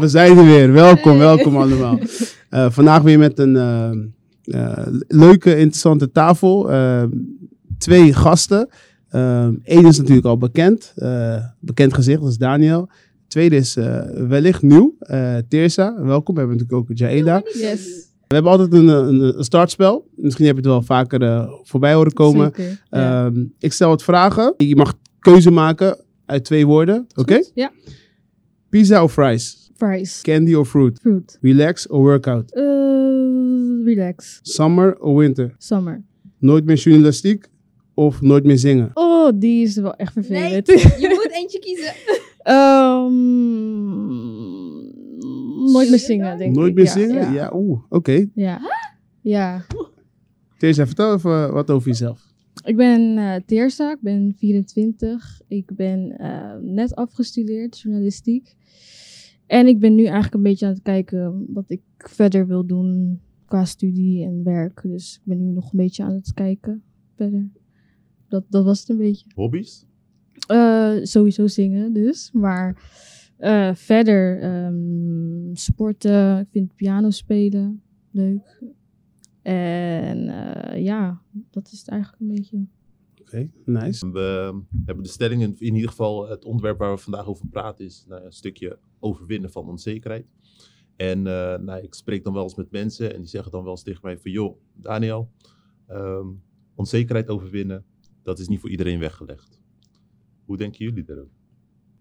We zijn er weer. Welkom, welkom allemaal. Uh, vandaag weer met een uh, uh, leuke, interessante tafel. twee gasten. Eén is natuurlijk al bekend. bekend gezicht, dat is Daniel. Tweede is wellicht nieuw. Teersa, welkom. We hebben natuurlijk ook Jaela. Yes. We hebben altijd een, een, een, startspel. Misschien heb je het wel vaker voorbij horen komen. Zeker, ja. ik stel wat vragen. Je mag keuze maken uit twee woorden. Oké? Okay? Ja. Pizza of fries? Fries. Candy or fruit? Fruit. Relax or workout? Uh, relax. Summer or winter? Summer. Nooit meer journalistiek of nooit meer zingen? Oh, die is wel echt vervelend. Nee, je moet eentje kiezen. um, nooit meer zingen, denk nooit ik. meer ja, zingen? Ja. Ja, oeh, oké. Okay. Ja. ja. Teersa, vertel even wat over jezelf. Ik ben uh, Teersa, ik ben 24. Ik ben uh, net afgestudeerd, journalistiek. En ik ben nu eigenlijk een beetje aan het kijken wat ik verder wil doen qua studie en werk. Dus ik ben nu nog een beetje aan het kijken verder. Dat, dat was het een beetje. Hobby's? Uh, sowieso zingen dus. Maar uh, verder um, sporten. Ik vind piano spelen leuk. En uh, ja, dat is het eigenlijk een beetje. Oké, okay, nice. We hebben de stelling, in, in ieder geval het onderwerp waar we vandaag over praten, is nou, een stukje overwinnen van onzekerheid. En uh, nou, ik spreek dan wel eens met mensen en die zeggen dan wel eens tegen mij van, joh, Daniel, um, onzekerheid overwinnen, dat is niet voor iedereen weggelegd. Hoe denken jullie daarover?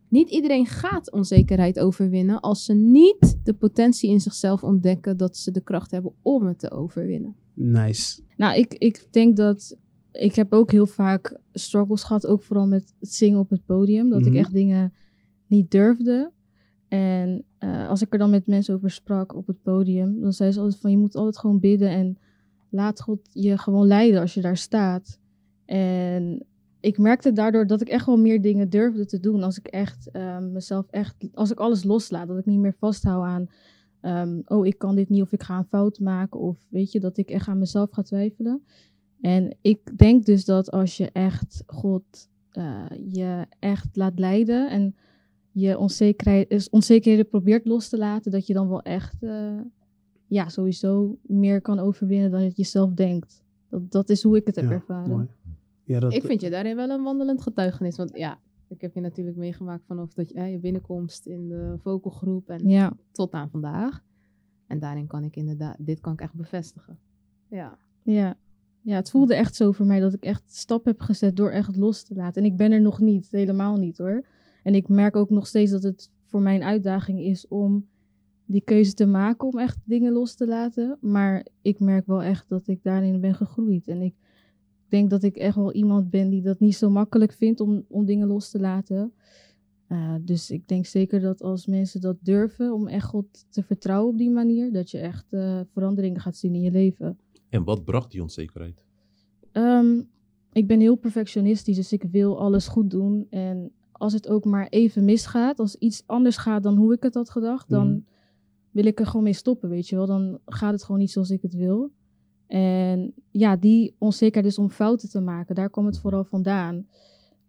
Niet iedereen gaat onzekerheid overwinnen als ze niet de potentie in zichzelf ontdekken dat ze de kracht hebben om het te overwinnen. Nice. Nou, ik, ik denk dat ik heb ook heel vaak struggles gehad, ook vooral met het zingen op het podium. Dat Mhm. ik echt dingen niet durfde. En uh, als ik er dan met mensen over sprak op het podium, dan zei ze altijd van je moet altijd gewoon bidden en laat God je gewoon leiden als je daar staat. En ik merkte daardoor dat ik echt wel meer dingen durfde te doen. Als ik echt uh, mezelf echt, als ik alles loslaat, dat ik niet meer vasthoud aan, um, oh ik kan dit niet of ik ga een fout maken of weet je, dat ik echt aan mezelf ga twijfelen. En ik denk dus dat als je echt God uh, je echt laat leiden en je onzekerheid, onzekerheden probeert los te laten, dat je dan wel echt uh, ja, sowieso meer kan overwinnen dan je jezelf denkt. Dat, dat is hoe ik het heb Ja, ervaren. mooi. Ja, dat, Ik vind je daarin wel een wandelend getuigenis. Want ja, ik heb je natuurlijk meegemaakt vanaf dat je, eh, je binnenkomst in de vocalgroep en Ja, tot aan vandaag. En daarin kan ik inderdaad, dit kan ik echt bevestigen. Ja. ja. Ja, het voelde echt zo voor mij dat ik echt stap heb gezet door echt los te laten. En ik ben er nog niet, helemaal niet hoor. En ik merk ook nog steeds dat het voor mij een uitdaging is om die keuze te maken om echt dingen los te laten. Maar ik merk wel echt dat ik daarin ben gegroeid. En ik denk dat ik echt wel iemand ben die dat niet zo makkelijk vindt om, om dingen los te laten. Uh, dus ik denk zeker dat als mensen dat durven om echt God te vertrouwen op die manier, dat je echt uh, veranderingen gaat zien in je leven. En wat bracht die onzekerheid? Um, ik ben heel perfectionistisch, dus ik wil alles goed doen. En als het ook maar even misgaat, als iets anders gaat dan hoe ik het had gedacht, dan Mhm. wil ik er gewoon mee stoppen, weet je wel. Dan gaat het gewoon niet zoals ik het wil. En ja, die onzekerheid is om fouten te maken, daar kwam het vooral vandaan.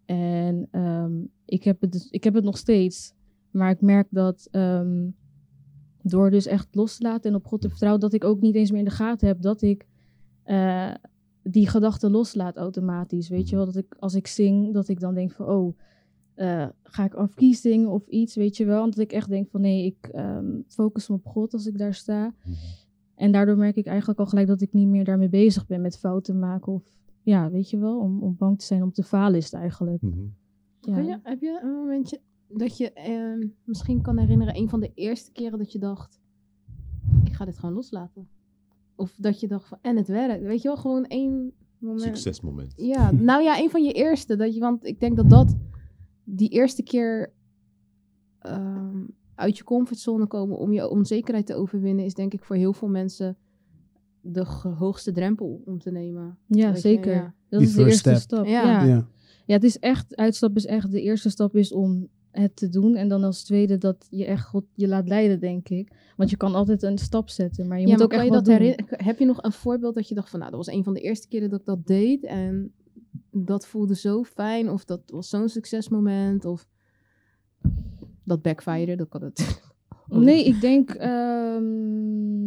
En um, ik, heb het, dus- ik heb het nog steeds, maar ik merk dat um, door dus echt los te laten en op God te vertrouwen, dat ik ook niet eens meer in de gaten heb dat ik uh, die gedachten loslaat automatisch. Weet je wel, dat ik als ik zing, dat ik dan denk van, oh, uh, ga ik off-key zingen of iets, weet je wel. En dat ik echt denk van, nee, ik um, focus me op God als ik daar sta. Mhm. En daardoor merk ik eigenlijk al gelijk dat ik niet meer daarmee bezig ben met fouten maken of, ja, weet je wel, om, om bang te zijn om te falen is het eigenlijk. Mhm. Ja. Kun je, heb je een momentje dat je eh, misschien kan herinneren, een van de eerste keren dat je dacht, ik ga dit gewoon loslaten? Of dat je dacht van, en het werkt. Weet je wel, gewoon één moment. Succesmoment. Ja, nou ja, een van je eerste. Dat je, want ik denk dat dat die eerste keer um, uit je comfortzone komen om je onzekerheid te overwinnen, is denk ik voor heel veel mensen de hoogste drempel om te nemen. Ja, Weet zeker. Je, ja. Dat Die is de eerste step. stap. Ja. Ja. Ja. ja. het is echt, uitstap is echt, de eerste stap is om het te doen. En dan als tweede dat je echt God je laat leiden, denk ik. Want je kan altijd een stap zetten, maar je ja, moet maar ook echt je dat Heb je nog een voorbeeld dat je dacht van, nou, dat was een van de eerste keren dat ik dat deed en dat voelde zo fijn of dat was zo'n succesmoment of dat backfire, dat kan het Nee, ik denk ehm,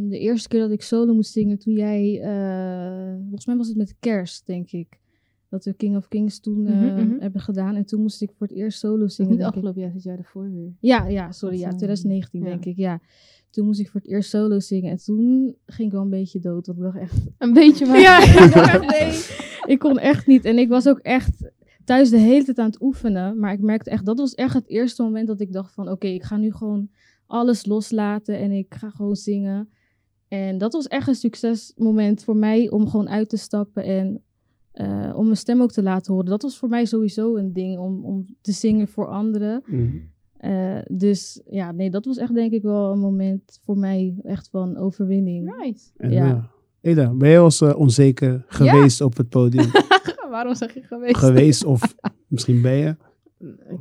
de eerste keer dat ik solo moest zingen, toen jij, eh, volgens mij was het met kerst, denk ik. Dat we King of Kings toen eh, Mhm, mhm. hebben gedaan. En toen moest ik voor het eerst solo zingen. niet afgelopen jaar, het jaar ervoor weer. Ja, ja, sorry, Dat, ja, eh, 2019 ja. denk ik, ja. Toen moest ik voor het eerst solo zingen. En toen ging ik wel een beetje dood, want ik dacht echt... Een beetje maar. Ja, nee. Ik kon echt niet. En ik was ook echt thuis de hele tijd aan het oefenen. Maar ik merkte echt, dat was echt het eerste moment dat ik dacht van... Oké, ik ga nu gewoon alles loslaten en ik ga gewoon zingen. En dat was echt een succesmoment voor mij om gewoon uit te stappen en eh, om mijn stem ook te laten horen. Dat was voor mij sowieso een ding om, om te zingen voor anderen. Mhm. Eh, dus ja, nee, dat was echt denk ik wel een moment voor mij echt van overwinning. Nice. En, Ja. ja. Eda, ben je wel eens eh, onzeker geweest op het podium? Waarom zeg je geweest? geweest of misschien ben je?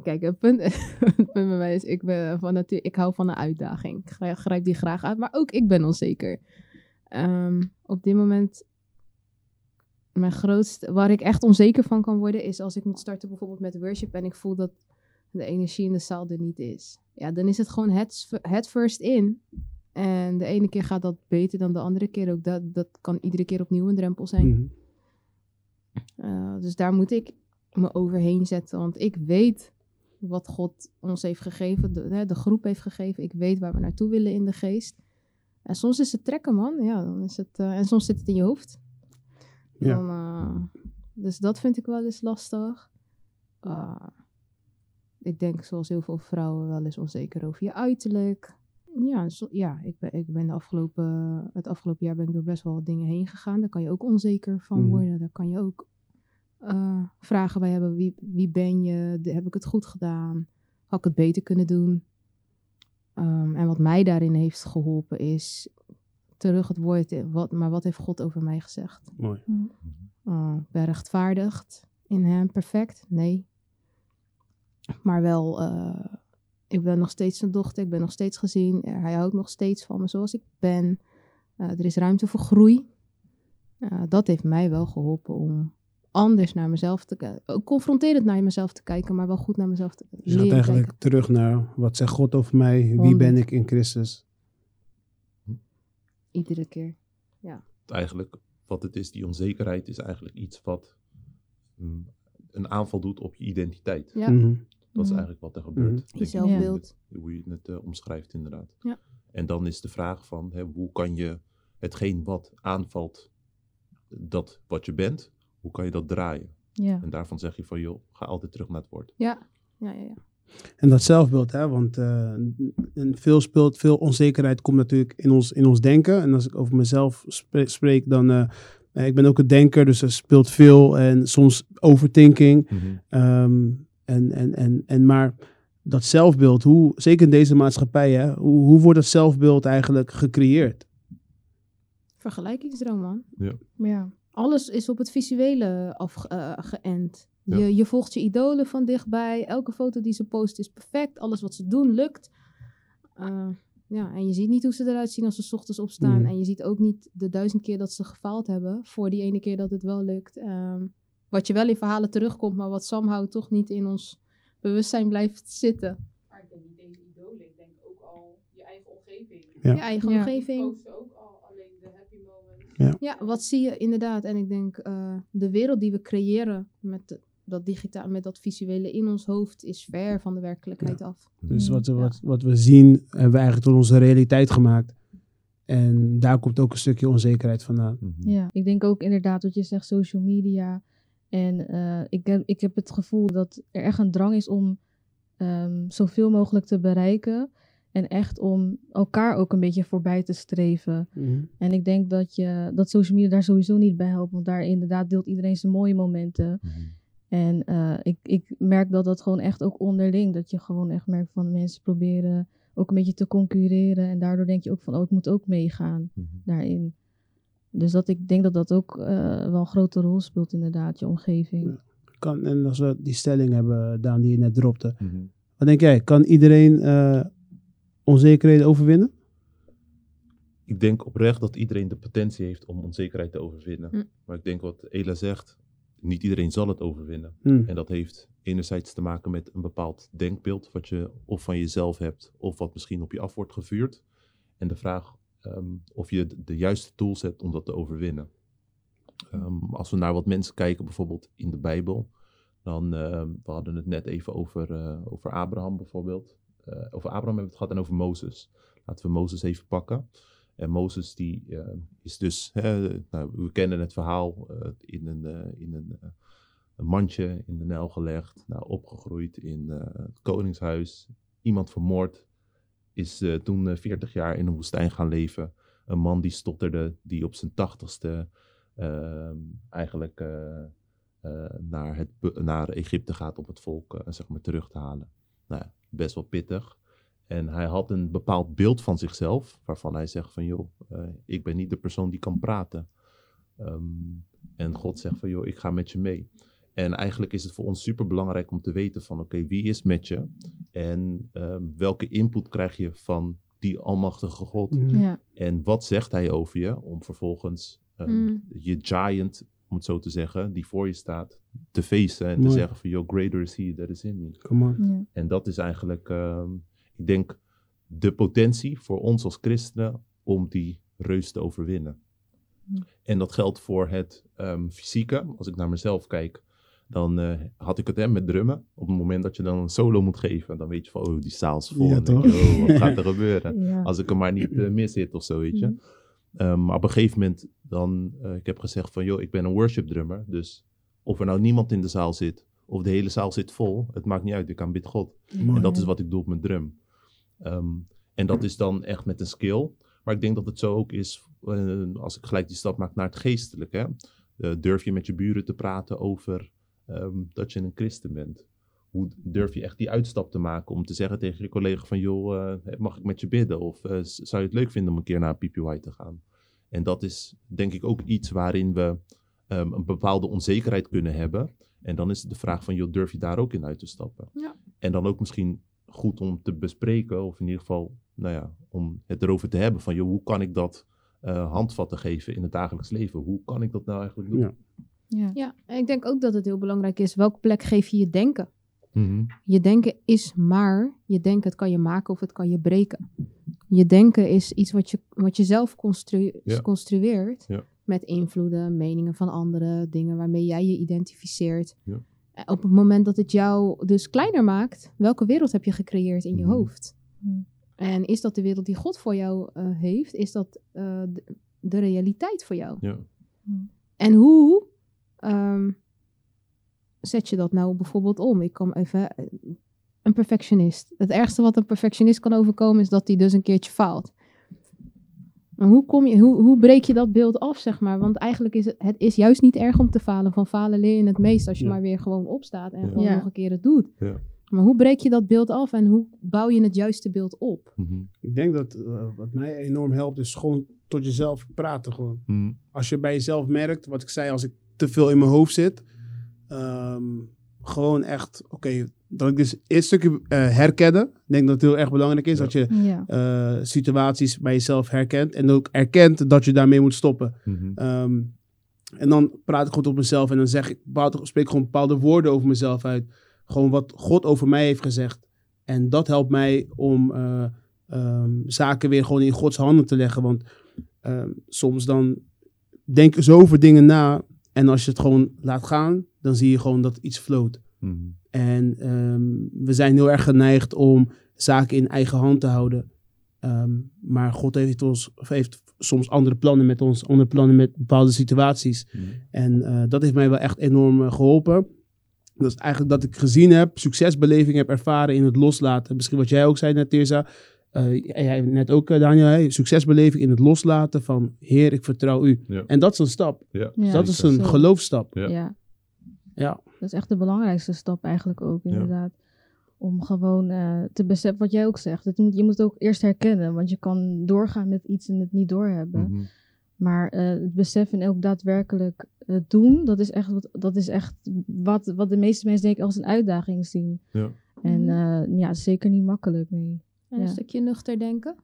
Kijk, het punt, het punt bij mij is, ik, ben van natuur, ik hou van een uitdaging. Ik grijp, grijp die graag uit, maar ook ik ben onzeker. Ehm, op dit moment, mijn grootste, waar ik echt onzeker van kan worden, is als ik moet starten bijvoorbeeld met worship en ik voel dat de energie in de zaal er niet is. Ja, dan is het gewoon het, het first in. En de ene keer gaat dat beter dan de andere keer ook. Dat, dat kan iedere keer opnieuw een drempel zijn. Mhm. Uh, dus daar moet ik me overheen zetten. Want ik weet wat God ons heeft gegeven, de, de groep heeft gegeven. Ik weet waar we naartoe willen in de geest. En soms is het trekken, man. Ja, dan is het, uh, en soms zit het in je hoofd. Ja. Dan, uh, dus dat vind ik wel eens lastig. Uh, ik denk, zoals heel veel vrouwen, wel eens onzeker over je uiterlijk. Ja, ja ik ben, ik ben de afgelopen, het afgelopen jaar ben ik door best wel wat dingen heen gegaan. Daar kan je ook onzeker van Mhm. worden. Daar kan je ook uh, vragen bij hebben. Wie, wie ben je? De, heb ik het goed gedaan? Had ik het beter kunnen doen? Um, en wat mij daarin heeft geholpen is terug het woord, wat, maar wat heeft God over mij gezegd? Mooi. Uh, ben rechtvaardigd in hem, perfect? Nee. Maar wel, uh, ik ben nog steeds zijn dochter, ik ben nog steeds gezien. Hij houdt nog steeds van me zoals ik ben. Uh, er is ruimte voor groei. Uh, dat heeft mij wel geholpen om anders naar mezelf te kijken. Confronterend naar mezelf te kijken, maar wel goed naar mezelf te Dus je gaat eigenlijk kijken. terug naar wat zegt God over mij? Wie 100. ben ik in Christus? Iedere keer, ja. Eigenlijk wat het is, die onzekerheid is eigenlijk iets wat mm, een aanval doet op je identiteit. Ja. Mhm. Dat is Mhm. eigenlijk wat er gebeurt. Ik, zelfbeeld. hoe je- Hoe je het uh, omschrijft, inderdaad. Ja. En dan is de vraag van, hè, hoe kan je hetgeen wat aanvalt, dat wat je bent, hoe kan je dat draaien? Ja. En daarvan zeg je van, joh, ga altijd terug naar het woord. Ja, ja, ja. ja. En dat zelfbeeld, hè? want uh, veel speelt, veel onzekerheid komt natuurlijk in ons, in ons denken. En als ik over mezelf spreek, spreek dan, uh, ik ben ook een denker, dus er speelt veel en soms overthinking. Mm-hmm. Um, en, en, en, en maar dat zelfbeeld, hoe, zeker in deze maatschappij, hè, hoe, hoe wordt dat zelfbeeld eigenlijk gecreëerd? Vergelijkingsdroom, man. Ja. ja. Alles is op het visuele afgeënt. Uh, ja. je volgt je idolen van dichtbij. Elke foto die ze posten is perfect. Alles wat ze doen lukt. Uh, ja, en je ziet niet hoe ze eruit zien als ze 's ochtends opstaan. Mm. En je ziet ook niet de duizend keer dat ze gefaald hebben. Voor die ene keer dat het wel lukt. Um, wat je wel in verhalen terugkomt, maar wat somehow toch niet in ons bewustzijn blijft zitten. Maar ik denk niet eens idolen, ik denk ook al je eigen omgeving. Ja. Je eigen Ja. omgeving. Posten ook al alleen de happy moments. Ja. Ja, wat zie je inderdaad? En ik denk, uh, de wereld die we creëren met de, dat digitaal, met dat visuele in ons hoofd, is ver van de werkelijkheid af. Dus Mm, wat, we, ja. wat, wat we zien, hebben we eigenlijk tot onze realiteit gemaakt. En daar komt ook een stukje onzekerheid vandaan. Mm-hmm. Ja, ik denk ook inderdaad wat je zegt, social media. En uh, ik, heb, ik heb het gevoel dat er echt een drang is om um, zoveel mogelijk te bereiken. En echt om elkaar ook een beetje voorbij te streven. Mm. En ik denk dat, je, dat social media daar sowieso niet bij helpt. Want daar inderdaad deelt iedereen zijn mooie momenten. Mm-hmm. En uh, ik, ik merk dat dat gewoon echt ook onderling. Dat je gewoon echt merkt van mensen proberen ook een beetje te concurreren. En daardoor denk je ook van, oh, ik moet ook meegaan Mm-hmm. daarin. Dus dat ik denk dat dat ook uh, wel een grote rol speelt, inderdaad, je omgeving. Ja. Kan, en als we die stelling hebben, Daan, die je net dropte. Mm-hmm. Wat denk jij? Kan iedereen uh, onzekerheden overwinnen? Ik denk oprecht dat iedereen de potentie heeft om onzekerheid te overwinnen. Hm. Maar ik denk wat Ela zegt, niet iedereen zal het overwinnen. Hm. En dat heeft enerzijds te maken met een bepaald denkbeeld wat je of van jezelf hebt, of wat misschien op je af wordt gevuurd. En de vraag ehm, of je de- juiste tools hebt om dat te overwinnen. Ehm, als we naar wat mensen kijken, bijvoorbeeld in de Bijbel, dan, ehm, we hadden het net even over, eh, over Abraham bijvoorbeeld. Eh, over Abraham hebben we het gehad en over Mozes. Laten we Mozes even pakken. En Mozes die eh, is dus, nou, we kennen het verhaal, eh, in een, eh, in een, eh, een mandje in de Nijl gelegd, nou, opgegroeid in het koningshuis, iemand vermoord, is toen eh, 40 jaar in een woestijn gaan leven. Een man die stotterde, die op zijn tachtigste ehm, eigenlijk naar, het, naar Egypte gaat om het volk zeg maar terug te halen. Nou, best wel pittig. En hij had een bepaald beeld van zichzelf, waarvan hij zegt van, joh, eh, ik ben niet de persoon die kan praten. Ehm, en God zegt van, joh, ik ga met je mee. En eigenlijk is het voor ons super belangrijk om te weten van, oké, wie is met je? En ehm, welke input krijg je van die almachtige God? Hm. Ja. En wat zegt hij over je om vervolgens ehm, Mm. je giant, om het zo te zeggen, die voor je staat, te feesten en te zeggen van, yo, greater is he that is in me. Come on. Ja. En dat is eigenlijk, ehm, ik denk, de potentie voor ons als christenen om die reus te overwinnen. Hm. En dat geldt voor het ehm, fysieke. Als ik naar mezelf kijk, dan eh, had ik het hè, met drummen. Op het moment dat je dan een solo moet geven, dan weet je van, oh, die zaal is vol. Ja, en dan denk je, toch? oh, wat gaat er gebeuren? Ja. Als ik hem maar niet uh, mis zit of zo, weet je. Mhm. Um, maar op een gegeven moment dan, uh, ik heb gezegd van, joh, ik ben een worship drummer. Dus of er nou niemand in de zaal zit, of de hele zaal zit vol, het maakt niet uit, ik aanbid God. Mooi. En dat is wat ik doe op mijn drum. Um, en dat is dan echt met een skill. Maar ik denk dat het zo ook is, uh, als ik gelijk die stap maak naar het geestelijke. Uh, durf je met je buren te praten over um, dat je een christen bent? Hoe durf je echt die uitstap te maken om te zeggen tegen je collega van... joh, uh, mag ik met je bidden? Of zou je het leuk vinden om een keer naar PPY te gaan? En dat is denk ik ook iets waarin we um, een bepaalde onzekerheid kunnen hebben. En dan is het de vraag van, joh, durf je daar ook in uit te stappen? Ja. En dan ook misschien goed om te bespreken, of in ieder geval, nou ja, om het erover te hebben van, joh, hoe kan ik dat uh, handvatten geven in het dagelijks leven? Hoe kan ik dat nou eigenlijk doen? Ja. Ja. Ja, en ik denk ook dat het heel belangrijk is, welke plek geef je je denken? Mm-hmm. Je denken is maar, je denken het kan je maken of het kan je breken. Je denken is iets wat je, wat je zelf constru Ja. construeert Ja. met invloeden, meningen van anderen, dingen waarmee jij je identificeert. Ja. En Op het moment dat het jou dus kleiner maakt, welke wereld heb je gecreëerd in je Mhm. hoofd? Hmm. En is dat de wereld die God voor jou eh, heeft? Is dat eh, de, de realiteit voor jou? Ja. En hoe ehm, zet je dat nou bijvoorbeeld om? Ik kom even. eh, Een perfectionist. Het ergste wat een perfectionist kan overkomen is dat hij dus een keertje faalt. Maar hoe, kom je, hoe, hoe breek je dat beeld af, zeg maar? Want eigenlijk is het, het is juist niet erg om te falen. Van falen leer je het meest als je Ja. maar weer gewoon opstaat en Ja. gewoon Ja. nog een keer het doet. Ja. Maar hoe breek je dat beeld af en hoe bouw je het juiste beeld op? Mm-hmm. Ik denk dat eh, wat mij enorm helpt, is gewoon tot jezelf praten. Gewoon. Mm-hmm. Als je bij jezelf merkt, wat ik zei, als ik te veel in mijn hoofd zit, ehm, gewoon echt, oké, dat ik dus eerst een stukje eh, herkennen. Ik denk dat het heel erg belangrijk is Ja. dat je Ja. eh, situaties bij jezelf herkent en ook erkent dat je daarmee moet stoppen. Mm-hmm. Ehm, en dan praat ik goed op mezelf en dan zeg ik, spreek ik gewoon bepaalde woorden over mezelf uit. Gewoon wat God over mij heeft gezegd. En dat helpt mij om eh, ehm, zaken weer gewoon in Gods handen te leggen. Want ehm, soms dan denk je zo over dingen na. En als je het gewoon laat gaan, dan zie je gewoon dat iets floot. Mm-hmm. En ehm, we zijn heel erg geneigd om zaken in eigen hand te houden. Ehm, maar God heeft, ons, heeft soms andere plannen met ons, andere plannen met bepaalde situaties. Mm-hmm. En eh, dat heeft mij wel echt enorm eh, geholpen. Dat is eigenlijk dat ik gezien heb, succesbeleving heb ervaren in het loslaten. Misschien wat jij ook zei net, Tirza. Eh, jij net ook, Daniel. Hè? Succesbeleving in het loslaten van Heer, ik vertrouw u. Ja. En dat is een stap. Ja. Ja. dat is een geloofstap. Ja. Ja. Ja. Dat is echt de belangrijkste stap eigenlijk ook, inderdaad. Om gewoon eh, te beseffen wat jij ook zegt. Het moet, je moet het ook eerst herkennen, want je kan doorgaan met iets en het niet doorhebben. Mm-hmm. Maar eh, het beseffen en ook daadwerkelijk eh, doen, dat is echt, wat, dat is echt wat, wat de meeste mensen denk ik als een uitdaging zien. Ja. En Mhm. eh, ja, zeker niet makkelijk, nee. En Ja. een stukje nuchter denken.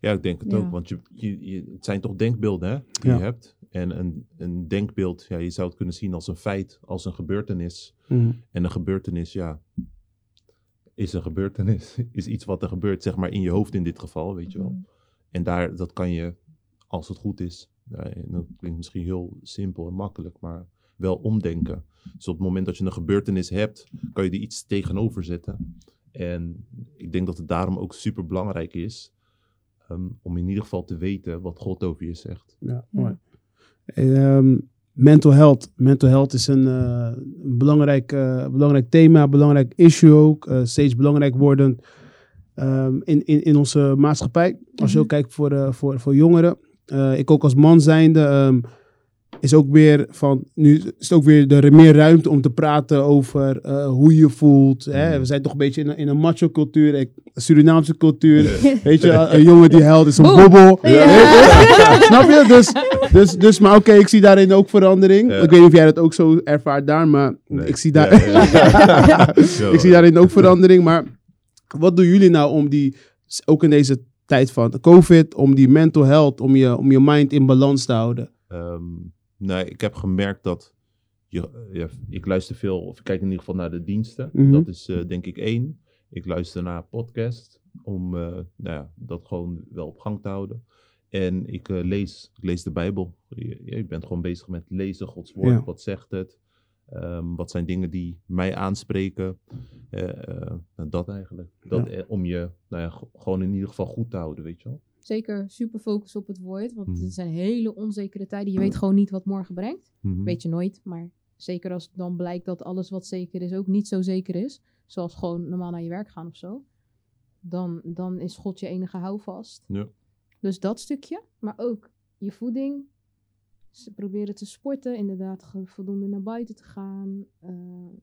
Ja, ik denk het Ja. ook. Want je, je, je, het zijn toch denkbeelden hè, die Ja. je hebt. En een, een denkbeeld, ja, je zou het kunnen zien als een feit, als een gebeurtenis. Mhm. En een gebeurtenis, ja, is een gebeurtenis. Is iets wat er gebeurt, zeg maar, in je hoofd in dit geval, weet je wel. En daar, dat kan je, als het goed is, ja, en dat klinkt misschien heel simpel en makkelijk, maar wel omdenken. Dus op het moment dat je een gebeurtenis hebt, kan je er iets tegenover zetten. En ik denk dat het daarom ook super belangrijk is ehm, om in ieder geval te weten wat God over je zegt. Ja, mooi. Ehm, mental health. Mental health is een, eh, een belangrijk, eh, belangrijk thema, belangrijk issue ook. eh, steeds belangrijk wordend ehm, in, in, in onze maatschappij. Als je Mhm. ook kijkt voor, voor, voor jongeren. Ik ook als man zijnde ehm, is ook weer van, nu is het ook weer er meer ruimte om te praten over eh, hoe je voelt. Hè? We zijn toch een beetje in een, in een macho cultuur, ik- Surinaamse cultuur. Weet je, een jongen die huilt is een bobbel. Ja. Snap je? Dus, dus, dus maar oké, ik zie daarin ook verandering. Ik weet niet of jij dat ook zo ervaart daar, maar Nee. ik, zie daar, ik zie daarin ook verandering. Maar wat doen jullie nou om die, ook in deze tijd van COVID, om die mental health, om je, om je mind in balans te houden? Ehm, nee, ik heb gemerkt dat je, ja, ik luister veel, of ik kijk in ieder geval naar de diensten. Mhm. Dat is eh, denk ik één. Ik luister naar podcast om eh, nou ja, dat gewoon wel op gang te houden. En ik eh, lees, ik lees de Bijbel. Je, je bent gewoon bezig met lezen, Gods woord. Ja. Wat zegt het? Ehm, wat zijn dingen die mij aanspreken? Eh, eh, nou, dat eigenlijk. Dat, Ja. eh, om je nou ja, gewoon in ieder geval goed te houden, weet je wel. Zeker super focus op het woord. Want Mhm. het zijn hele onzekere tijden. Je weet gewoon niet wat morgen brengt. Mhm. Weet je nooit. Maar zeker als dan blijkt dat alles wat zeker is ook niet zo zeker is. Zoals gewoon normaal naar je werk gaan of zo. Dan, dan is God je enige houvast. Ja. Dus dat stukje. Maar ook je voeding. Ze proberen te sporten. Inderdaad voldoende naar buiten te gaan. eh,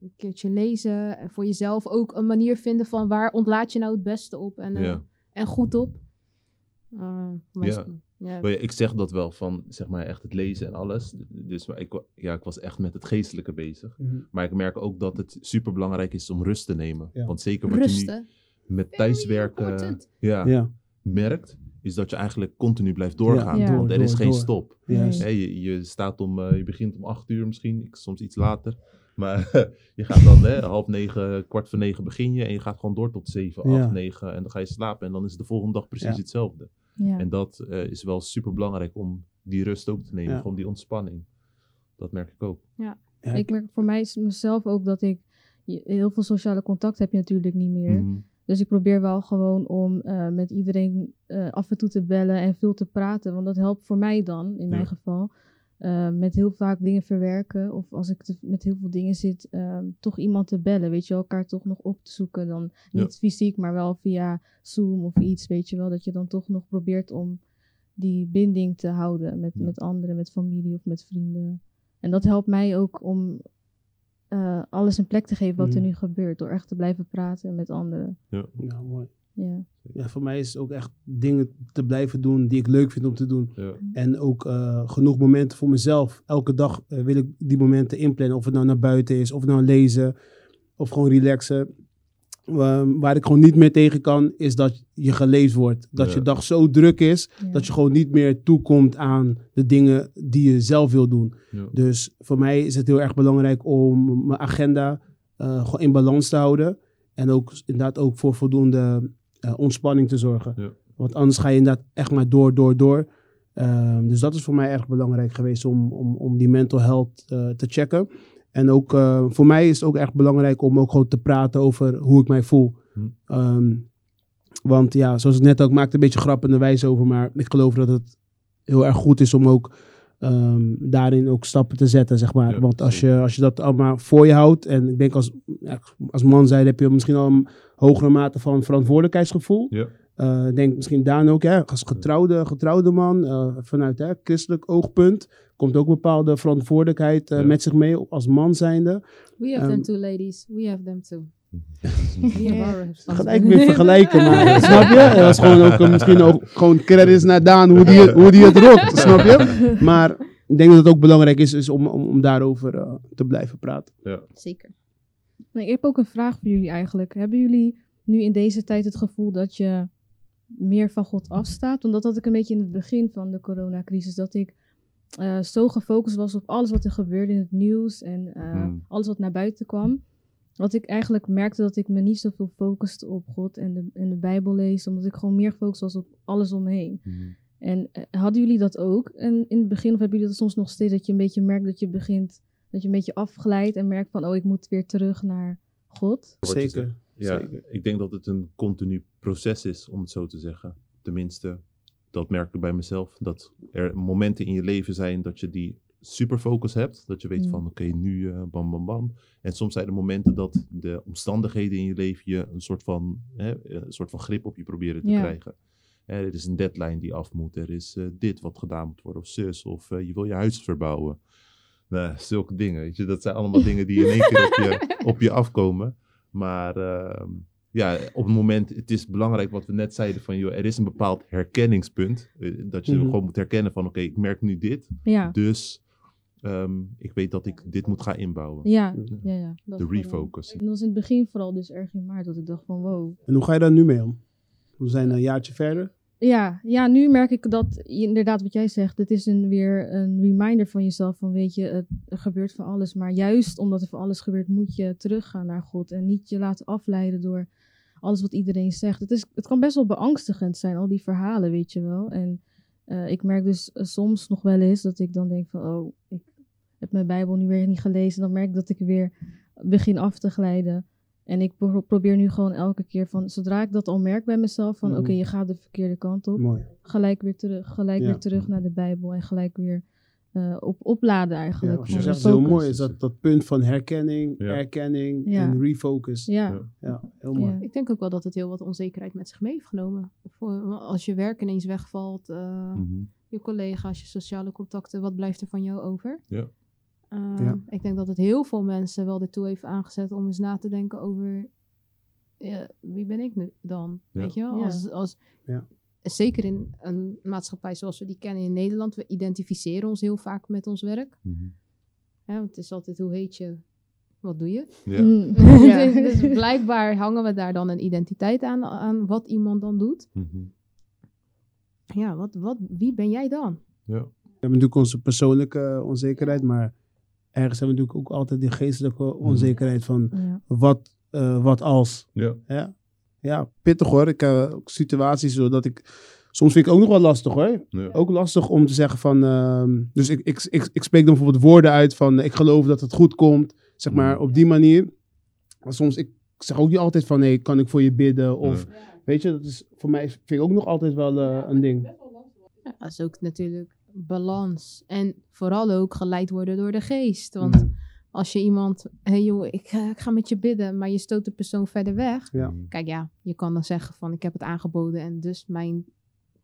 een keertje lezen. En voor jezelf ook een manier vinden van waar ontlaat je nou het beste op. En, eh, Ja. en goed op. Eh, Ja. ja. Maar ik zeg dat wel van, zeg maar, echt het lezen en alles. Dus maar ik, ja, ik was echt met het geestelijke bezig. Maar ik merk ook dat het super belangrijk is om rust te nemen. Ja. Want zeker wat je nu met thuiswerken ja, Ja, merkt, is dat je eigenlijk continu blijft doorgaan. Ja. Want er is geen door. stop. je, je staat om, eh, je begint om acht uur misschien, ik, soms iets later. Maar je gaat dan hè, half negen, kwart voor negen begin je en je gaat gewoon door tot zeven, Ja. acht, negen en dan ga je slapen en dan is de volgende dag precies Ja. hetzelfde. Ja. En dat eh, is wel super belangrijk om die rust ook te nemen, Ja. gewoon die ontspanning. Dat merk ik ook. Ja, Ik merk voor mij mezelf ook dat ik heel veel sociale contact heb je natuurlijk niet meer. Mhm. Dus ik probeer wel gewoon om eh, met iedereen eh, af en toe te bellen en veel te praten. Want dat helpt voor mij dan, in mijn geval. Eh, met heel vaak dingen verwerken. Of als ik te- met heel veel dingen zit, eh, toch iemand te bellen. Weet je wel, elkaar toch nog op te zoeken. Dan niet fysiek, maar wel via Zoom of iets. Weet je wel, dat je dan toch nog probeert om die binding te houden met, Ja. met anderen, met familie of met vrienden. En dat helpt mij ook om eh, alles een plek te geven wat er Mhm. nu gebeurt. Door echt te blijven praten met anderen. ja, mooi. Ja. Ja, voor mij is het ook echt dingen te blijven doen die ik leuk vind om te doen. Ja. En ook eh, genoeg momenten voor mezelf. Elke dag eh, wil ik die momenten inplannen. Of het nou naar buiten is, of nou lezen, of gewoon relaxen. Ehm, waar ik gewoon niet meer tegen kan, is dat je geleefd wordt. Dat Ja. je dag zo druk is, Ja. dat je gewoon niet meer toekomt aan de dingen die je zelf wil doen. Ja. Dus voor mij is het heel erg belangrijk om mijn agenda eh, gewoon in balans te houden. En ook inderdaad ook voor voldoende eh, ontspanning te zorgen. Ja. Want anders ga je inderdaad echt maar door, door, door. Ehm, dus dat is voor mij erg belangrijk geweest om, om, om die mental health eh, te checken. En ook eh, voor mij is het ook erg belangrijk om ook gewoon te praten over hoe ik mij voel. Hm. Ehm, want ja, zoals ik net ook maakte een beetje grappende wijze over, maar ik geloof dat het heel erg goed is om ook ehm, daarin ook stappen te zetten, zeg maar. Ja, Want als je, als je dat allemaal voor je houdt, en ik denk als, ja, als man zijn heb je misschien al een hogere mate van verantwoordelijkheidsgevoel. Ja. Eh, denk misschien Daan ook, hè, als getrouwde, getrouwde man, eh, vanuit hè, christelijk oogpunt, komt ook bepaalde verantwoordelijkheid eh, Ja. met zich mee als man zijnde. We have Ehm, them too, ladies. We have them too. Gelijk weer vergelijken, maar snap je? Dat was gewoon ook misschien ook gewoon credits naar Daan, hoe die, het- hoe die het rokt, snap je? Maar ik denk dat het ook belangrijk is, is om, om, om daarover eh, te blijven praten. Zeker. Nee, ik heb ook een vraag voor jullie eigenlijk. Hebben jullie nu in deze tijd het gevoel dat je meer van God afstaat? Want dat had ik een beetje in het begin van de coronacrisis. Dat ik eh, zo gefocust was op alles wat er gebeurde in het nieuws en eh, Mhm. alles wat naar buiten kwam. Dat ik eigenlijk merkte dat ik me niet zoveel focuste op God en de, en de Bijbel lezen, omdat ik gewoon meer gefocust was op alles om me heen. Mhm. En eh, hadden jullie dat ook en in het begin, of hebben jullie dat soms nog steeds, dat je een beetje merkt dat je begint, dat je een beetje afglijdt en merkt van, oh, ik moet weer terug naar God? Wat Zeker. Ja, Zeker. ik denk dat het een continu proces is, om het zo te zeggen. Tenminste, dat merk ik bij mezelf. Dat er momenten in je leven zijn dat je die superfocus hebt. Dat je weet Mm. van, oké, nu eh, bam, bam, bam. En soms zijn er momenten dat de omstandigheden in je leven je een soort van, hè, een soort van grip op je proberen te krijgen. Hè, er is een deadline die af moet. Er is eh, dit wat gedaan moet worden, of zus. Of eh, je wil je huis verbouwen. Nou, zulke dingen, weet je. Dat zijn allemaal dingen die in één keer op je, op je afkomen. Maar ehm, ja, op het moment, het is belangrijk wat we net zeiden van, joh, er is een bepaald herkenningspunt. eh, dat je Mhm. gewoon moet herkennen van, oké, ik merk nu dit. Ja, Dus ehm, ik weet dat ik dit moet gaan inbouwen. ja, ja. ja. Dat De refocus. En dat was in het begin vooral dus erg in maart, dat ik dacht van, wow, En hoe ga je daar nu mee om? We zijn een jaartje verder. Ja, ja, nu merk ik dat inderdaad wat jij zegt, het is een, weer een reminder van jezelf van weet je, het, er gebeurt van alles, maar juist omdat er van alles gebeurt moet je teruggaan naar God en niet je laten afleiden door alles wat iedereen zegt. Het, is, het kan best wel beangstigend zijn, al die verhalen, weet je wel. En eh, ik merk dus eh, soms nog wel eens dat ik dan denk van, oh, ik heb mijn Bijbel nu weer niet gelezen. Dan merk ik dat ik weer begin af te glijden. En ik pro- probeer nu gewoon elke keer van, zodra ik dat al merk bij mezelf, van Mhm. oké, je gaat de verkeerde kant op Mooi. gelijk weer terug, gelijk Ja. weer terug naar de Bijbel en gelijk weer eh, op opladen Ja, eigenlijk. je zegt is heel mooi. Is dat, dat punt van herkenning, Ja. erkenning Ja. en refocus. Ja, Ja, Ja. heel mooi. Ja. Ik denk ook wel dat het heel wat onzekerheid met zich mee heeft genomen. Voor, als je werk ineens wegvalt, eh, Mhm. je collega's, je sociale contacten, wat blijft er van jou over? Ja. Eh, Ja. Ik denk dat het heel veel mensen wel ertoe heeft aangezet om eens na te denken over ja, wie ben ik nu dan? Ja. Weet je wel? Ja. Als, als, Ja. Zeker in een maatschappij zoals we die kennen in Nederland, we identificeren ons heel vaak met ons werk. Hè, want het is altijd hoe heet je, wat doe je? Ja. Mm. dus, dus blijkbaar hangen we daar dan een identiteit aan, aan wat iemand dan doet. Mhm. Ja, wat, wat, wie ben jij dan? Ja. We hebben natuurlijk onze persoonlijke onzekerheid, maar ergens hebben we natuurlijk ook altijd die geestelijke onzekerheid van Ja. wat, eh, wat als. Ja. Ja, ja pittig hoor. Ik heb ook situaties zodat ik. Soms vind ik ook nog wel lastig hoor. Ja. Ook lastig om te zeggen van. ehm, dus ik, ik, ik, ik spreek dan bijvoorbeeld woorden uit van. Ik geloof dat het goed komt. Zeg maar Mhm. op die manier. Maar soms, ik zeg ook niet altijd van. Nee, kan ik voor je bidden? Of weet je, dat is voor mij vind ik ook nog altijd wel eh, een ding. Ja, dat is ook natuurlijk balans. En vooral ook geleid worden door de geest. Want als je iemand, hé hey joh, ik, ga- ik ga met je bidden, maar je stoot de persoon verder weg. Ja. Kijk, ja, je kan dan zeggen van ik heb het aangeboden en dus mijn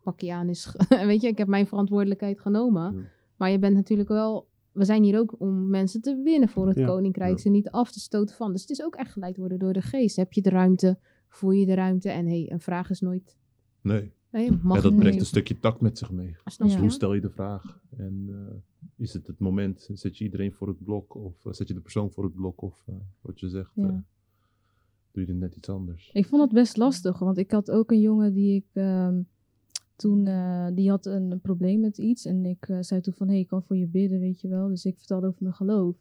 pakje aan is, weet je, ik heb mijn verantwoordelijkheid genomen. Ja. Maar je bent natuurlijk wel, we zijn hier ook om mensen te winnen voor het Ja. koninkrijk, ze niet af te stoten van. Dus het is ook echt geleid worden door de geest. Heb je de ruimte, voel je de ruimte en hey, een vraag is nooit, Nee. Nee, mag Ja, dat brengt een stukje tact met zich mee. Snap Ja. je? Hoe stel je de vraag? En eh, is het het moment? Zet je iedereen voor het blok? Of eh, zet je de persoon voor het blok? Of eh, wat je zegt, Ja. eh, doe je er net iets anders? Ik vond het best lastig, want ik had ook een jongen die ik ehm, toen, eh, die had een, een probleem met iets. En ik zei toen van, hé, hey, ik kan voor je bidden, weet je wel. Dus ik vertelde over mijn geloof.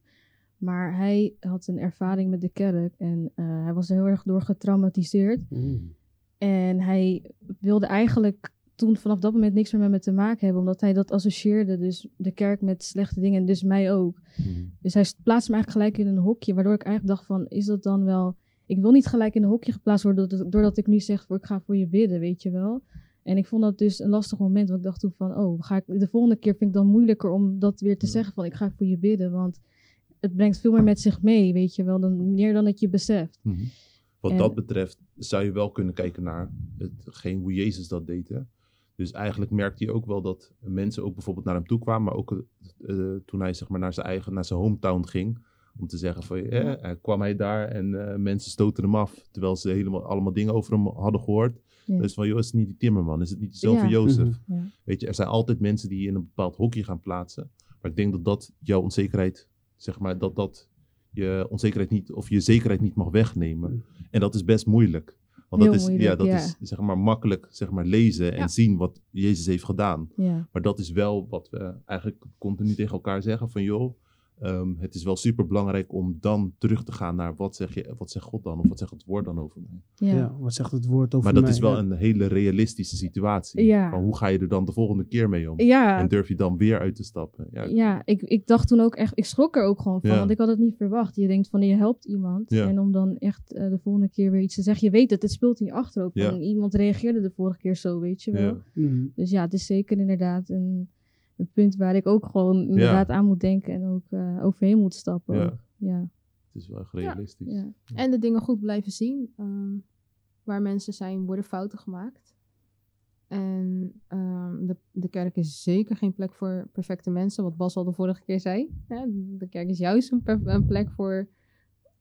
Maar hij had een ervaring met de kerk en eh, hij was er heel erg door getraumatiseerd. Mm. En hij wilde eigenlijk toen vanaf dat moment niks meer met me te maken hebben, omdat hij dat associeerde, dus de kerk met slechte dingen en dus mij ook. Mhm. Dus hij plaatste me eigenlijk gelijk in een hokje, waardoor ik eigenlijk dacht van, is dat dan wel... Ik wil niet gelijk in een hokje geplaatst worden doordat, doordat ik nu zeg, voor, ik ga voor je bidden, weet je wel. En ik vond dat dus een lastig moment, want ik dacht toen van, oh, ga ik, de volgende keer vind ik dan moeilijker om dat weer te Ja. zeggen van, ik ga voor je bidden, want het brengt veel meer met zich mee, weet je wel, dan, meer dan dat je beseft. Mhm. Wat dat betreft zou je wel kunnen kijken naar hetgeen hoe Jezus dat deed. Hè? Dus eigenlijk merkte hij ook wel dat mensen ook bijvoorbeeld naar hem toe kwamen, maar ook eh, eh, toen hij zeg maar, naar zijn eigen, naar zijn hometown ging, om te zeggen van, eh, eh, kwam hij daar en mensen stoten hem af, terwijl ze helemaal allemaal dingen over hem hadden gehoord. Ja. Dus van, joh, is het niet die timmerman? Is het niet die zoon van Ja. Jozef? Mhm. Weet je, er zijn altijd mensen die je in een bepaald hokje gaan plaatsen. Maar ik denk dat dat jouw onzekerheid, zeg maar, dat dat je onzekerheid niet, of je zekerheid niet mag wegnemen. En dat is best moeilijk. Want dat is, ja, dat ja. is zeg maar makkelijk zeg maar, lezen en Ja. zien wat Jezus heeft gedaan. Ja. Maar dat is wel wat we eigenlijk continu tegen elkaar zeggen van joh, ehm, het is wel super belangrijk om dan terug te gaan naar wat, zeg je, wat zegt God dan of wat zegt het woord dan over mij. Ja. Ja. wat zegt het woord over maar dat mij? is wel Ja. een hele realistische situatie. Ja. Van hoe ga je er dan de volgende keer mee om? Ja. En durf je dan weer uit te stappen? Ja, Ja, ik, ik dacht toen ook echt, ik schrok er ook gewoon van, Ja. want ik had het niet verwacht. Je denkt van, je helpt iemand Ja. en om dan echt eh, de volgende keer weer iets te zeggen. Je weet het, het speelt in je achterhoofd. Ja. Van, iemand reageerde de vorige keer zo, weet je wel. Ja. Mhm. Dus ja, het is zeker inderdaad een, een punt waar ik ook gewoon inderdaad aan moet denken en ook eh, overheen moet stappen. Ja. ook. Ja. Het is wel echt realistisch. Ja. En de dingen goed blijven zien. Ehm, waar mensen zijn, worden fouten gemaakt. En ehm, de, de kerk is zeker geen plek voor perfecte mensen, wat Bas al de vorige keer zei. Hè, de kerk is juist een, plek voor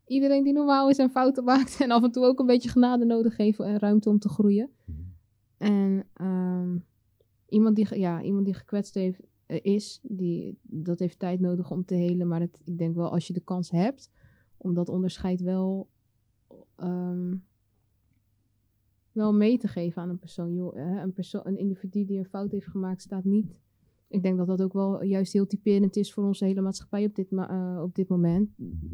iedereen die normaal is en fouten maakt. En af en toe ook een beetje genade nodig geven en ruimte om te groeien. Mhm. En ehm, iemand, die, ja, iemand die gekwetst heeft, eh, is, die, dat heeft tijd nodig om te helen. Maar het, ik denk wel als je de kans hebt om dat onderscheid wel, ehm, wel mee te geven aan een persoon. Joh, hè, een, persoon. Een individu die een fout heeft gemaakt staat niet. Ik denk dat dat ook wel juist heel typerend is voor onze hele maatschappij op dit, ma- eh, op dit moment.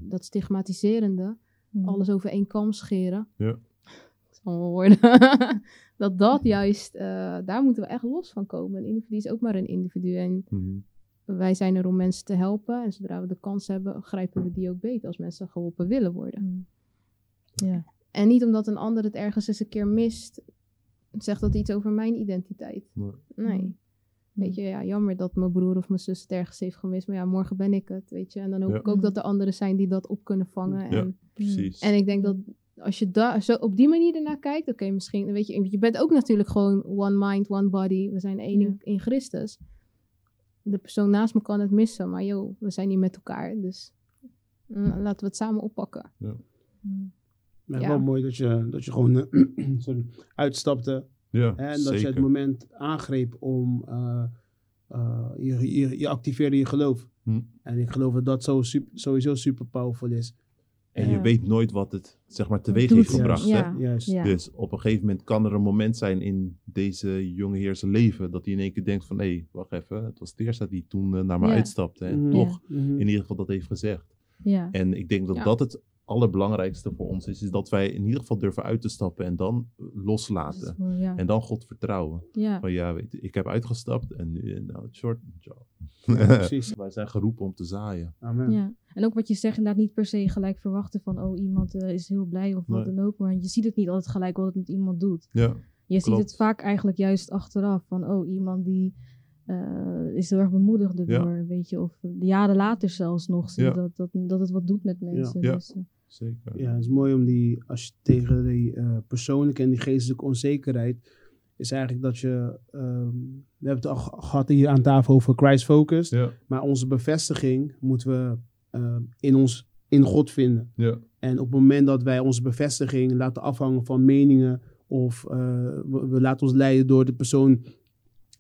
Dat stigmatiserende Mm. alles over één kam scheren. Ja. Wel worden. dat dat juist, eh, daar moeten we echt los van komen. Een individu is ook maar een individu. En Mhm. wij zijn er om mensen te helpen. En zodra we de kans hebben, grijpen we die ook beter als mensen geholpen willen worden. Mm. Ja. En niet omdat een ander het ergens eens een keer mist, zegt dat iets over mijn identiteit. Nee. Nee. Mm. Weet je, ja, jammer dat mijn broer of mijn zus het ergens heeft gemist. Maar ja, morgen ben ik het, weet je. En dan hoop Ja. ik ook dat er anderen zijn die dat op kunnen vangen. Ja. En Precies. En ik denk dat als je daar zo op die manier ernaar kijkt, oké, misschien, weet je, je bent ook natuurlijk gewoon one mind, one body. We zijn één Ja. in, in Christus. De persoon naast me kan het missen, maar joh, we zijn niet met elkaar. Dus mm, laten we het samen oppakken. Mm. Maar Ja. wel mooi dat je, dat je gewoon sorry, uitstapte ja, en dat je het moment aangreep om eh, eh, je, je, je activeerde je geloof. Hm. En ik geloof dat dat zo sup- sowieso super powerful is. En Ja. je weet nooit wat het zeg maar teweeg Doet. heeft gebracht. hè? Ja. Juist. Ja. Dus op een gegeven moment kan er een moment zijn in deze jonge heer zijn leven dat hij in één keer denkt van hé, wacht even, het was Teersa die toen eh, naar me Ja. uitstapte en toch Mhm. in ieder geval dat heeft gezegd. Ja. En ik denk dat Ja. dat het allerbelangrijkste voor ons is, is dat wij in ieder geval durven uit te stappen en dan loslaten. Ja. En dan God vertrouwen. Ja. Van ja, weet je, ik heb uitgestapt en nu, eh, nou, het short job. Ja, precies. wij zijn geroepen om te zaaien. Amen. Ja, en ook wat je zegt, inderdaad niet per se gelijk verwachten van, oh, iemand eh, is heel blij of wat Nee. dan ook. Maar je ziet het niet altijd gelijk wat het met iemand doet. Ja, Je ziet het vaak eigenlijk juist achteraf van, oh, iemand die eh, is heel erg bemoedigd erdoor, weet je. Of jaren later zelfs nog zie Ja. dat, dat, dat het wat doet met mensen. Ja. Dus, eh, zeker. Ja, het is mooi om die, als je tegen die eh, persoonlijke en die geestelijke onzekerheid, is eigenlijk dat je, ehm, we hebben het al ge- gehad hier aan tafel over Christ Focus, Ja, maar onze bevestiging moeten we ehm, in ons, in God vinden. ja, En op het moment dat wij onze bevestiging laten afhangen van meningen of eh, we, we laten ons leiden door de persoon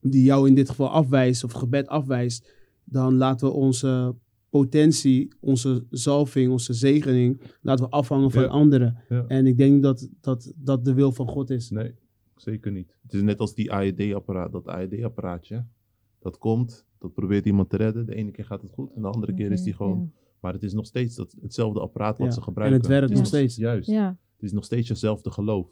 die jou in dit geval afwijst of gebed afwijst, dan laten we onze potentie, onze zalving, onze zegening, laten we afhangen van Ja. anderen. ja. En ik denk dat dat, dat de wil van God is. Nee, zeker niet. Het is net als die AED-apparaat, dat AED-apparaatje. Dat komt, dat probeert iemand te redden. De ene keer gaat het goed en de andere keer is die gewoon... Maar het is nog steeds dat, hetzelfde apparaat wat Ja, ze En gebruiken. het werkt nog steeds. Juist. Het is nog steeds jezelfde geloof.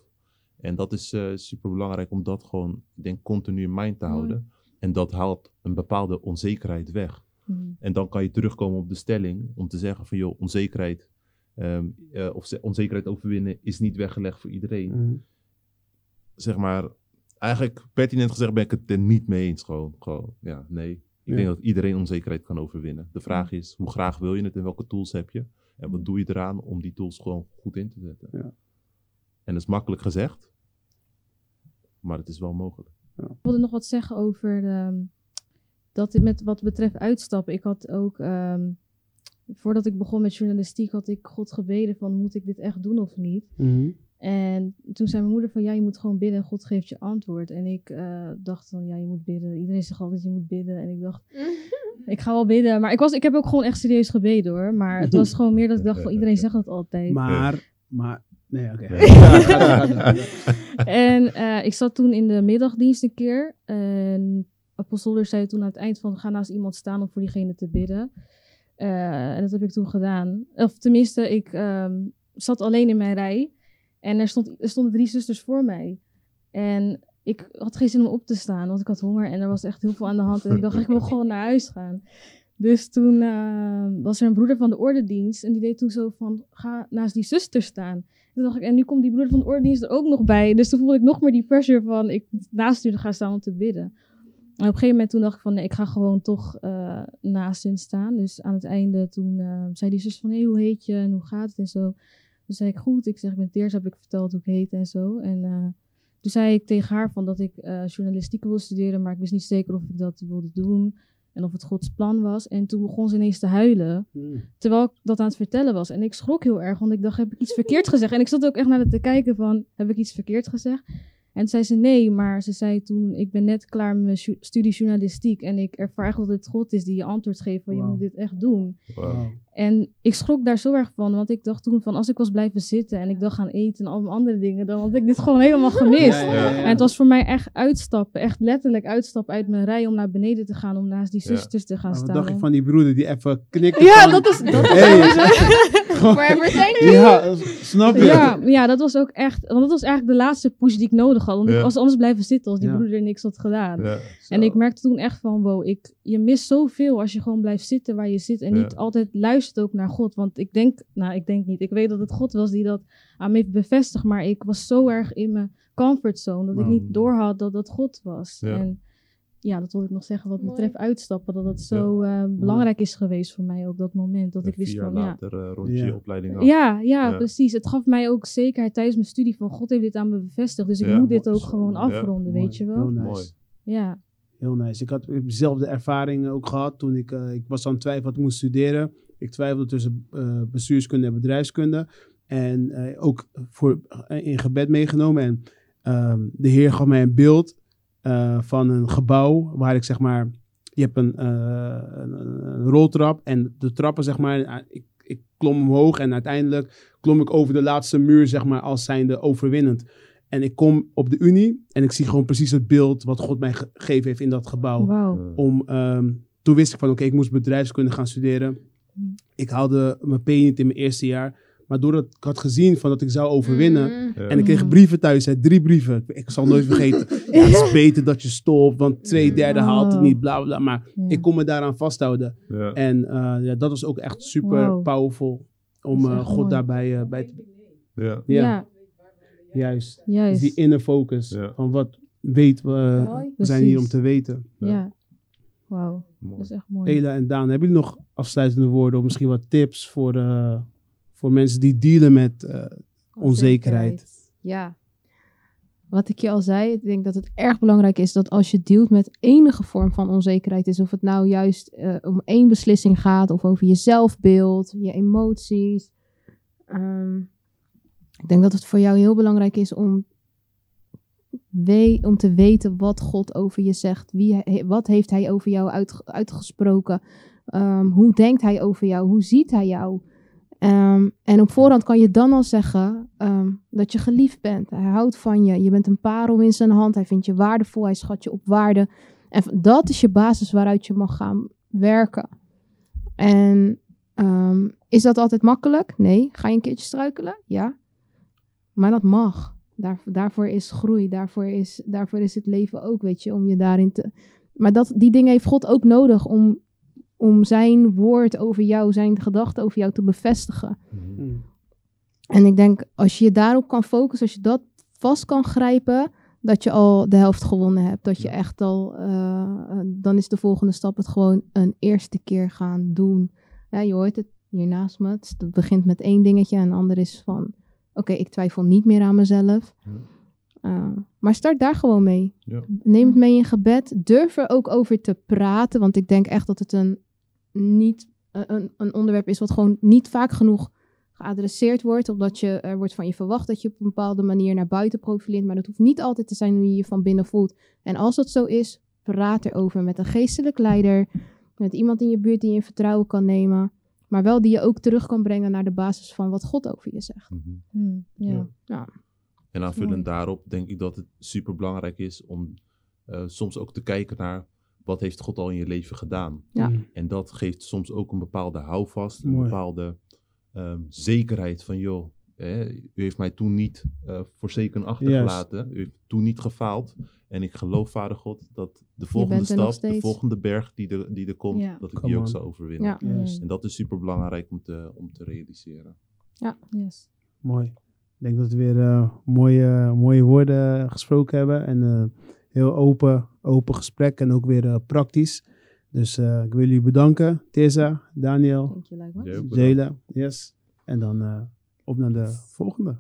En dat is super belangrijk om dat gewoon, ik denk, continu in mind te Mooi. houden. En dat haalt een bepaalde onzekerheid weg. Mm. En dan kan je terugkomen op de stelling om te zeggen van joh, onzekerheid, ehm, eh, of ze- onzekerheid overwinnen is niet weggelegd voor iedereen. Mm. Zeg maar, eigenlijk pertinent gezegd ben ik het er niet mee eens. Gewoon, gewoon ja, nee. Ik Ja. denk dat iedereen onzekerheid kan overwinnen. De vraag is, hoe graag wil je het en welke tools heb je? En wat doe je eraan om die tools gewoon goed in te zetten? Ja. En dat is makkelijk gezegd, maar het is wel mogelijk. Ik wilde nog wat zeggen over ehm, dat dit met wat betreft uitstappen. Ik had ook, ehm, voordat ik begon met journalistiek, had ik God gebeden van moet ik dit echt doen of niet? Mhm. En toen zei mijn moeder van ja, je moet gewoon bidden en God geeft je antwoord. En ik eh, dacht van ja, je moet bidden. Iedereen zegt altijd je moet bidden. En ik dacht, ik ga wel bidden. Maar ik, was, ik heb ook gewoon echt serieus gebeden hoor. Maar het was gewoon meer dat ik dacht van iedereen zegt dat altijd. Maar, maar Nee, oké. En eh, ik zat toen in de middagdienst een keer. En Apostolder zei toen aan het eind van... ga naast iemand staan om voor diegene te bidden. Eh, en dat heb ik toen gedaan. Of tenminste, ik ehm, zat alleen in mijn rij. En er, stond, er stonden drie zusters voor mij. En ik had geen zin om op te staan, want ik had honger. En er was echt heel veel aan de hand. En ik dacht, ik wil gewoon naar huis gaan. Dus toen eh, was er een broeder van de ordendienst. En die deed toen zo van, ga naast die zuster staan. Toen dacht ik, en nu komt die broeder van de ordendienst er ook nog bij. Dus toen voelde ik nog meer die pressure van, ik moet naast u gaan staan om te bidden. Op een gegeven moment toen dacht ik van, nee, ik ga gewoon toch eh, naast hen staan. Dus aan het einde toen eh, zei die zus van, hé, hoe heet je en hoe gaat het en zo. Dus zei ik, goed. Ik zeg, ik ben Teers, heb ik verteld hoe ik heet en zo. En eh, toen zei ik tegen haar van dat ik journalistiek wilde studeren, maar ik wist niet zeker of ik dat wilde doen. En of het Gods plan was. En toen begon ze ineens te huilen. Hmm. Terwijl ik dat aan het vertellen was. En ik schrok heel erg, want ik dacht, heb ik iets verkeerd gezegd? En ik zat ook echt naar haar te kijken van, heb ik iets verkeerd gezegd? En toen zei ze nee, maar ze zei toen, ik ben net klaar met mijn studie journalistiek. En ik ervaar echt dat het God is die je antwoord geeft van, je moet dit echt doen. En ik schrok daar zo erg van, want ik dacht toen van, als ik was blijven zitten en ik dacht gaan eten en allemaal andere dingen, dan had ik dit gewoon helemaal gemist. Ja, ja, ja, ja. En het was voor mij echt uitstappen, echt letterlijk uitstappen uit mijn rij om naar beneden te gaan, om naast die Ja. zusters te gaan staan. dacht je om- van die broeder die even knikt? Ja, dat is... Dat Hey, thank you. ja, snap je? Ja, ja, dat was ook echt. Want dat was eigenlijk de laatste push die ik nodig had. Want ik was anders blijven zitten als die Ja. broeder niks had gedaan. Ja, En ik merkte toen echt van, wow, ik, je mist zoveel als je gewoon blijft zitten waar je zit. En Ja. niet altijd luistert ook naar God. Want ik denk, nou, ik denk niet. Ik weet dat het God was die dat aan me heeft bevestigd. Maar ik was zo erg in mijn comfortzone dat ik niet doorhad dat dat God was. Ja. En ja, dat wilde ik nog zeggen wat Mooi. betreft uitstappen. Dat dat zo eh, belangrijk is geweest voor mij ook dat moment. Dat En ik wist vier jaar van, ja, later eh, rond je Ja. opleiding af. ja, ja, Ja. precies. Het gaf mij ook zekerheid tijdens mijn studie van God heeft dit aan me bevestigd. Dus ik Ja, moet dit ook gewoon Ja. afronden, Mooi, weet je Heel wel. nice. Mooi. Ja. Heel nice. Ik had dezelfde ervaring ook gehad toen ik, eh, ik was aan het twijfelen wat ik moest studeren. Ik twijfelde tussen eh, bestuurskunde en bedrijfskunde. En eh, ook voor, eh, in gebed meegenomen. En ehm, de Heer gaf mij een beeld van een gebouw waar ik zeg maar, je hebt een, een, een roltrap en de trappen zeg maar, ik, ik klom omhoog en uiteindelijk klom ik over de laatste muur zeg maar als zijnde overwinnend. En ik kom op de Unie en ik zie gewoon precies het beeld wat God mij ge- gegeven heeft in dat gebouw. Om, ehm, toen wist ik van oké, ik moest bedrijfskunde gaan studeren. Ik haalde mijn P niet in mijn eerste jaar. Maar doordat ik had gezien van dat ik zou overwinnen. Mm. ja. En ik kreeg Mm. brieven thuis, hè, drie brieven. Ik, zal nooit vergeten. ja, het is beter dat je stopt, want twee derde haalt het niet, bla bla. Maar Ja. ik kon me daaraan vasthouden. Ja. En eh, ja, dat was ook echt super powerful. Om eh, God mooi. daarbij eh, bij te... Ja. Ja, Ja, juist. juist. Dus die inner focus. Ja. Van wat weet we, we zijn hier om te weten. ja. Wauw, dat is echt mooi. Ela en Daan, hebben jullie nog afsluitende woorden of misschien wat tips voor, eh, voor mensen die dealen met eh, onzekerheid? Ja. Wat ik je al zei, ik denk dat het erg belangrijk is dat als je dealt met enige vorm van onzekerheid is, of het nou juist eh, om één beslissing gaat, of over je zelfbeeld, je emoties. ehm, ik denk dat het voor jou heel belangrijk is om, we, om te weten wat God over je zegt. Wie, wat heeft hij over jou uitge- uitgesproken? Ehm, hoe denkt hij over jou? Hoe ziet hij jou? Ehm, en op voorhand kan je dan al zeggen ehm, dat je geliefd bent. Hij houdt van je. Je bent een parel in zijn hand. Hij vindt je waardevol. Hij schat je op waarde. En dat is je basis waaruit je mag gaan werken. En is dat altijd makkelijk? Nee. Ga je een keertje struikelen? Ja. Maar dat mag. Daar, daarvoor is groei. Daarvoor is, daarvoor is het leven ook, weet je, om je daarin te. Maar dat, die dingen heeft God ook nodig om, om zijn woord over jou, zijn gedachten over jou te bevestigen. Mhm. Mm. En ik denk, als je je daarop kan focussen, als je dat vast kan grijpen, dat je al de helft gewonnen hebt. Dat je echt al, eh, eh, dan is de volgende stap het gewoon een eerste keer gaan doen. Ja, je hoort het hier naast me. Het, begint met één dingetje en ander is van, oké, ik twijfel niet meer aan mezelf. Eh, maar start daar gewoon mee. Ja. Neem het mee in gebed. Durf er ook over te praten, want ik denk echt dat het een, niet, eh, een, een onderwerp is wat gewoon niet vaak genoeg geadresseerd wordt, omdat je, er wordt van je verwacht dat je op een bepaalde manier naar buiten profileert, maar dat hoeft niet altijd te zijn hoe je je van binnen voelt. En als dat zo is, praat erover met een geestelijk leider, met iemand in je buurt die je in vertrouwen kan nemen. Maar wel die je ook terug kan brengen naar de basis van wat God over je zegt. Mhm. Hmm, ja. Ja. Ja. En aanvullend daarop denk ik dat het super belangrijk is om eh, soms ook te kijken naar wat heeft God al in je leven gedaan. Ja. Mm. En dat geeft soms ook een bepaalde houvast, een Mooi. bepaalde ehm, zekerheid van joh, hè, u heeft mij toen niet eh voorzeken achtergelaten, u heeft toen niet gefaald. En ik geloof, Vader God, dat de volgende stap, de volgende berg die er, die er komt, Ja. dat ik Come die ook on. zal overwinnen. Ja. En dat is super belangrijk om te, om te realiseren. Yes. Mooi. Ik denk dat we weer eh, mooie, mooie woorden gesproken hebben. En eh, heel open, open gesprek en ook weer eh, praktisch. Dus eh, ik wil jullie bedanken. Tessa, Daniel. Jela. Yes. En dan eh, op naar de volgende.